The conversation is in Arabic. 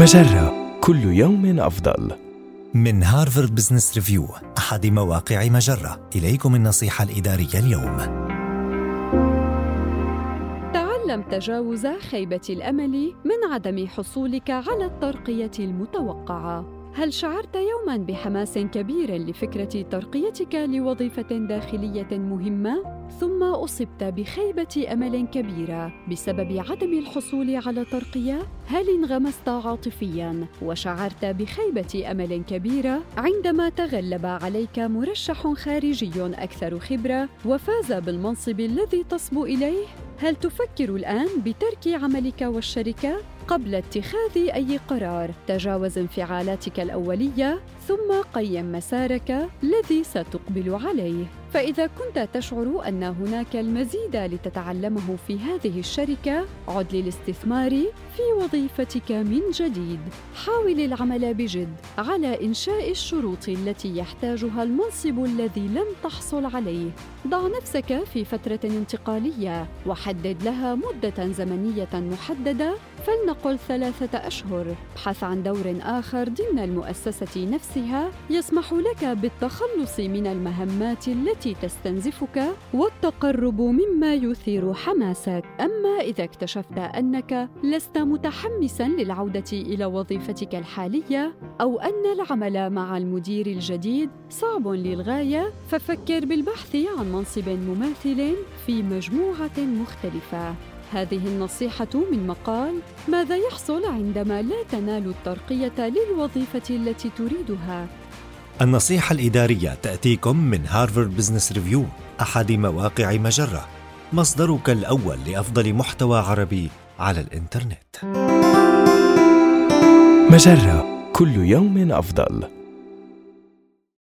مجرة. كل يوم أفضل. من هارفارد بزنس ريفيو أحد مواقع مجرة. إليكم النصيحة الإدارية اليوم. تعلم تجاوز خيبة الأمل من عدم حصولك على الترقية المتوقعة. هل شعرت يوما بحماس كبير لفكرة ترقيتك لوظيفة داخلية مهمة؟ ثم أصبت بخيبة أمل كبيرة بسبب عدم الحصول على ترقية؟ هل انغمست عاطفيا وشعرت بخيبة أمل كبيرة عندما تغلب عليك مرشح خارجي أكثر خبرة وفاز بالمنصب الذي تصبو إليه؟ هل تفكر الآن بترك عملك والشركة قبل اتخاذ أي قرار؟ تجاوز انفعالاتك الأولية ثم قيم مسارك الذي ستقبل عليه. فإذا كنت تشعر أن هناك المزيد لتتعلمه في هذه الشركة، عد للاستثمار في وظيفتك من جديد. حاول العمل بجد على إنشاء الشروط التي يحتاجها المنصب الذي لم تحصل عليه. ضع نفسك في فترة انتقالية وحدد لها مدة زمنية محددة فلنقل ثلاثة أشهر. ابحث عن دور آخر ضمن المؤسسة نفسها يسمح لك بالتخلص من المهمات التي تستنزفك والتقرب مما يثير حماسك أما إذا اكتشفت أنك لست متحمسا للعودة إلى وظيفتك الحالية أو أن العمل مع المدير الجديد صعب للغاية ففكر بالبحث عن منصب مماثل في مجموعة مختلفة هذه النصيحة من مقال ماذا يحصل عندما لا تنال الترقية للوظيفة التي تريدها النصيحة الإدارية تأتيكم من هارفارد بزنس ريفيو أحد مواقع مجرة مصدرك الأول لأفضل محتوى عربي على الإنترنت مجرة كل يوم أفضل.